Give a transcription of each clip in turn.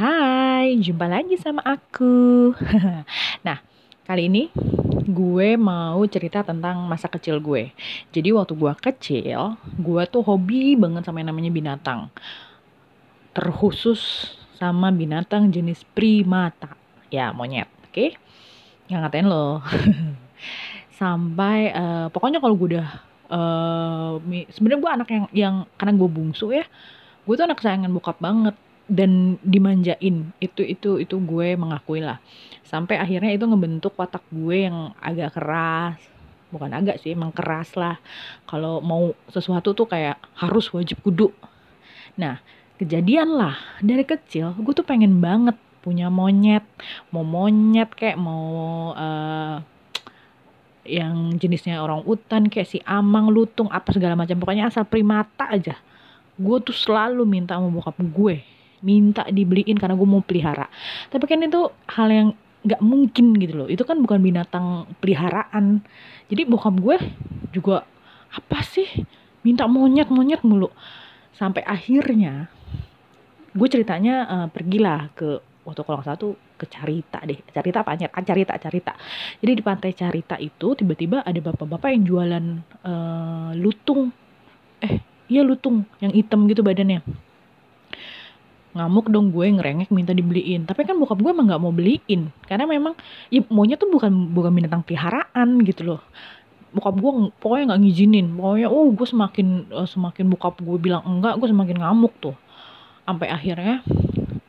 Hai, jumpa lagi sama aku. nah, kali ini gue mau cerita tentang masa kecil gue. Jadi waktu gue kecil, gue tuh hobi banget sama yang namanya binatang. Terkhusus sama binatang jenis primata. Ya, monyet, oke? Okay? Yang ngatain lo. Sampai uh, pokoknya kalau gue udah uh, sebenarnya gue anak yang yang karena gue bungsu ya, gue tuh anak kesayangan bokap banget dan dimanjain. Itu itu itu gue mengakui lah. Sampai akhirnya itu ngebentuk watak gue yang agak keras. Bukan agak sih emang keras lah. Kalau mau sesuatu tuh kayak harus wajib kudu. Nah kejadian lah. Dari kecil gue tuh pengen banget punya monyet. Mau monyet kayak mau uh, yang jenisnya orang utan kayak si amang lutung apa segala macam. Pokoknya asal primata aja. Gue tuh selalu minta sama bokap gue minta dibeliin karena gue mau pelihara. Tapi kan itu hal yang nggak mungkin gitu loh. Itu kan bukan binatang peliharaan. Jadi bokap gue juga apa sih? Minta monyet monyet mulu. Sampai akhirnya gue ceritanya uh, pergilah ke waktu kalau satu ke Carita deh. Carita apa? Ah, Carita Carita. Jadi di pantai Carita itu tiba-tiba ada bapak-bapak yang jualan uh, lutung. Eh iya lutung yang hitam gitu badannya ngamuk dong gue ngerengek minta dibeliin. Tapi kan bokap gue emang nggak mau beliin. Karena memang ya maunya tuh bukan bukan binatang peliharaan gitu loh. Bokap gue pokoknya nggak ngizinin. Pokoknya oh gue semakin uh, semakin bokap gue bilang enggak gue semakin ngamuk tuh. Sampai akhirnya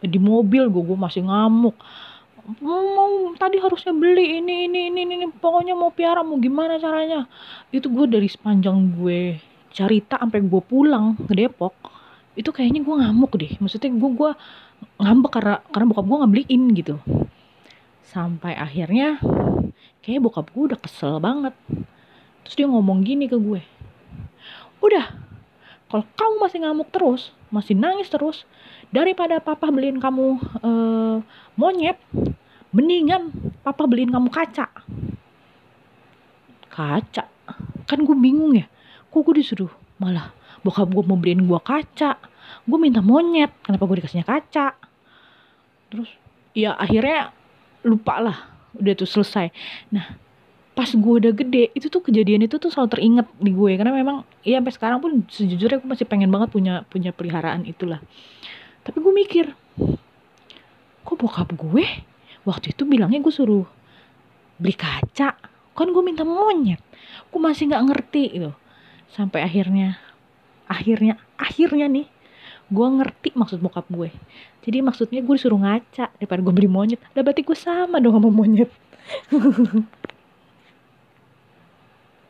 di mobil gue gue masih ngamuk. Mau tadi harusnya beli ini ini ini ini pokoknya mau piara mau gimana caranya? Itu gue dari sepanjang gue cerita sampai gue pulang ke Depok itu kayaknya gue ngamuk deh. Maksudnya gue gue ngambek karena karena bokap gue nggak gitu. Sampai akhirnya kayak bokap gue udah kesel banget. Terus dia ngomong gini ke gue. Udah kalau kamu masih ngamuk terus masih nangis terus daripada papa beliin kamu uh, monyet mendingan papa beliin kamu kaca. Kaca? Kan gue bingung ya. Kok gue disuruh? Malah bokap gue mau beliin gue kaca. Gue minta monyet kenapa gue dikasihnya kaca? Terus ya akhirnya lupa lah udah tuh selesai. Nah pas gue udah gede itu tuh kejadian itu tuh selalu teringat di gue karena memang ya sampai sekarang pun sejujurnya gue masih pengen banget punya punya peliharaan itulah. Tapi gue mikir kok bokap gue waktu itu bilangnya gue suruh beli kaca? Kan gue minta monyet. Gue masih nggak ngerti gitu. Sampai akhirnya akhirnya akhirnya nih gue ngerti maksud bokap gue. Jadi maksudnya gue disuruh ngaca daripada gue beli monyet. Udah berarti gue sama dong sama monyet